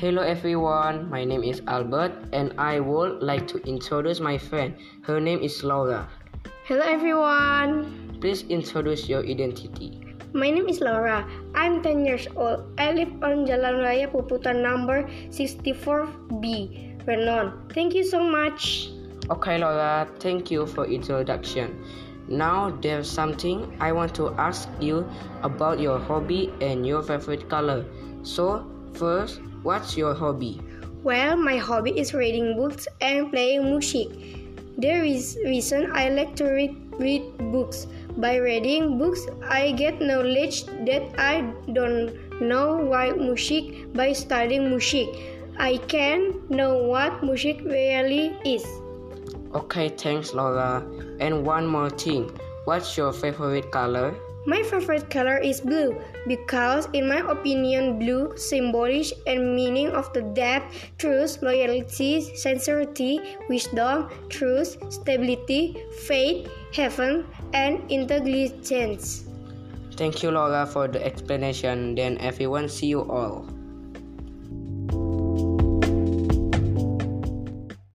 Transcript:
Hello everyone, my name is Albert and I would like to introduce my friend. Her name is Laura. Hello everyone. Please introduce your identity. My name is Laura. I'm 10 years old. I live on Jalan Raya Puputan number 64B, Renon. Thank you so much. Okay Laura, thank you for introduction. Now there's something I want to ask you about your hobby and your favorite color. So, first, What's your hobby? Well, my hobby is reading books and playing music. There is reason I like to read, read books. By reading books, I get knowledge that I don't know why music. By studying music, I can know what music really is. Okay, thanks Laura. And one more thing. What's your favorite color? My favorite color is blue because, in my opinion, blue symbolises and meaning of the depth, truth, loyalty, sincerity, wisdom, truth, stability, faith, heaven, and intelligence. Thank you, Laura, for the explanation. Then everyone see you all.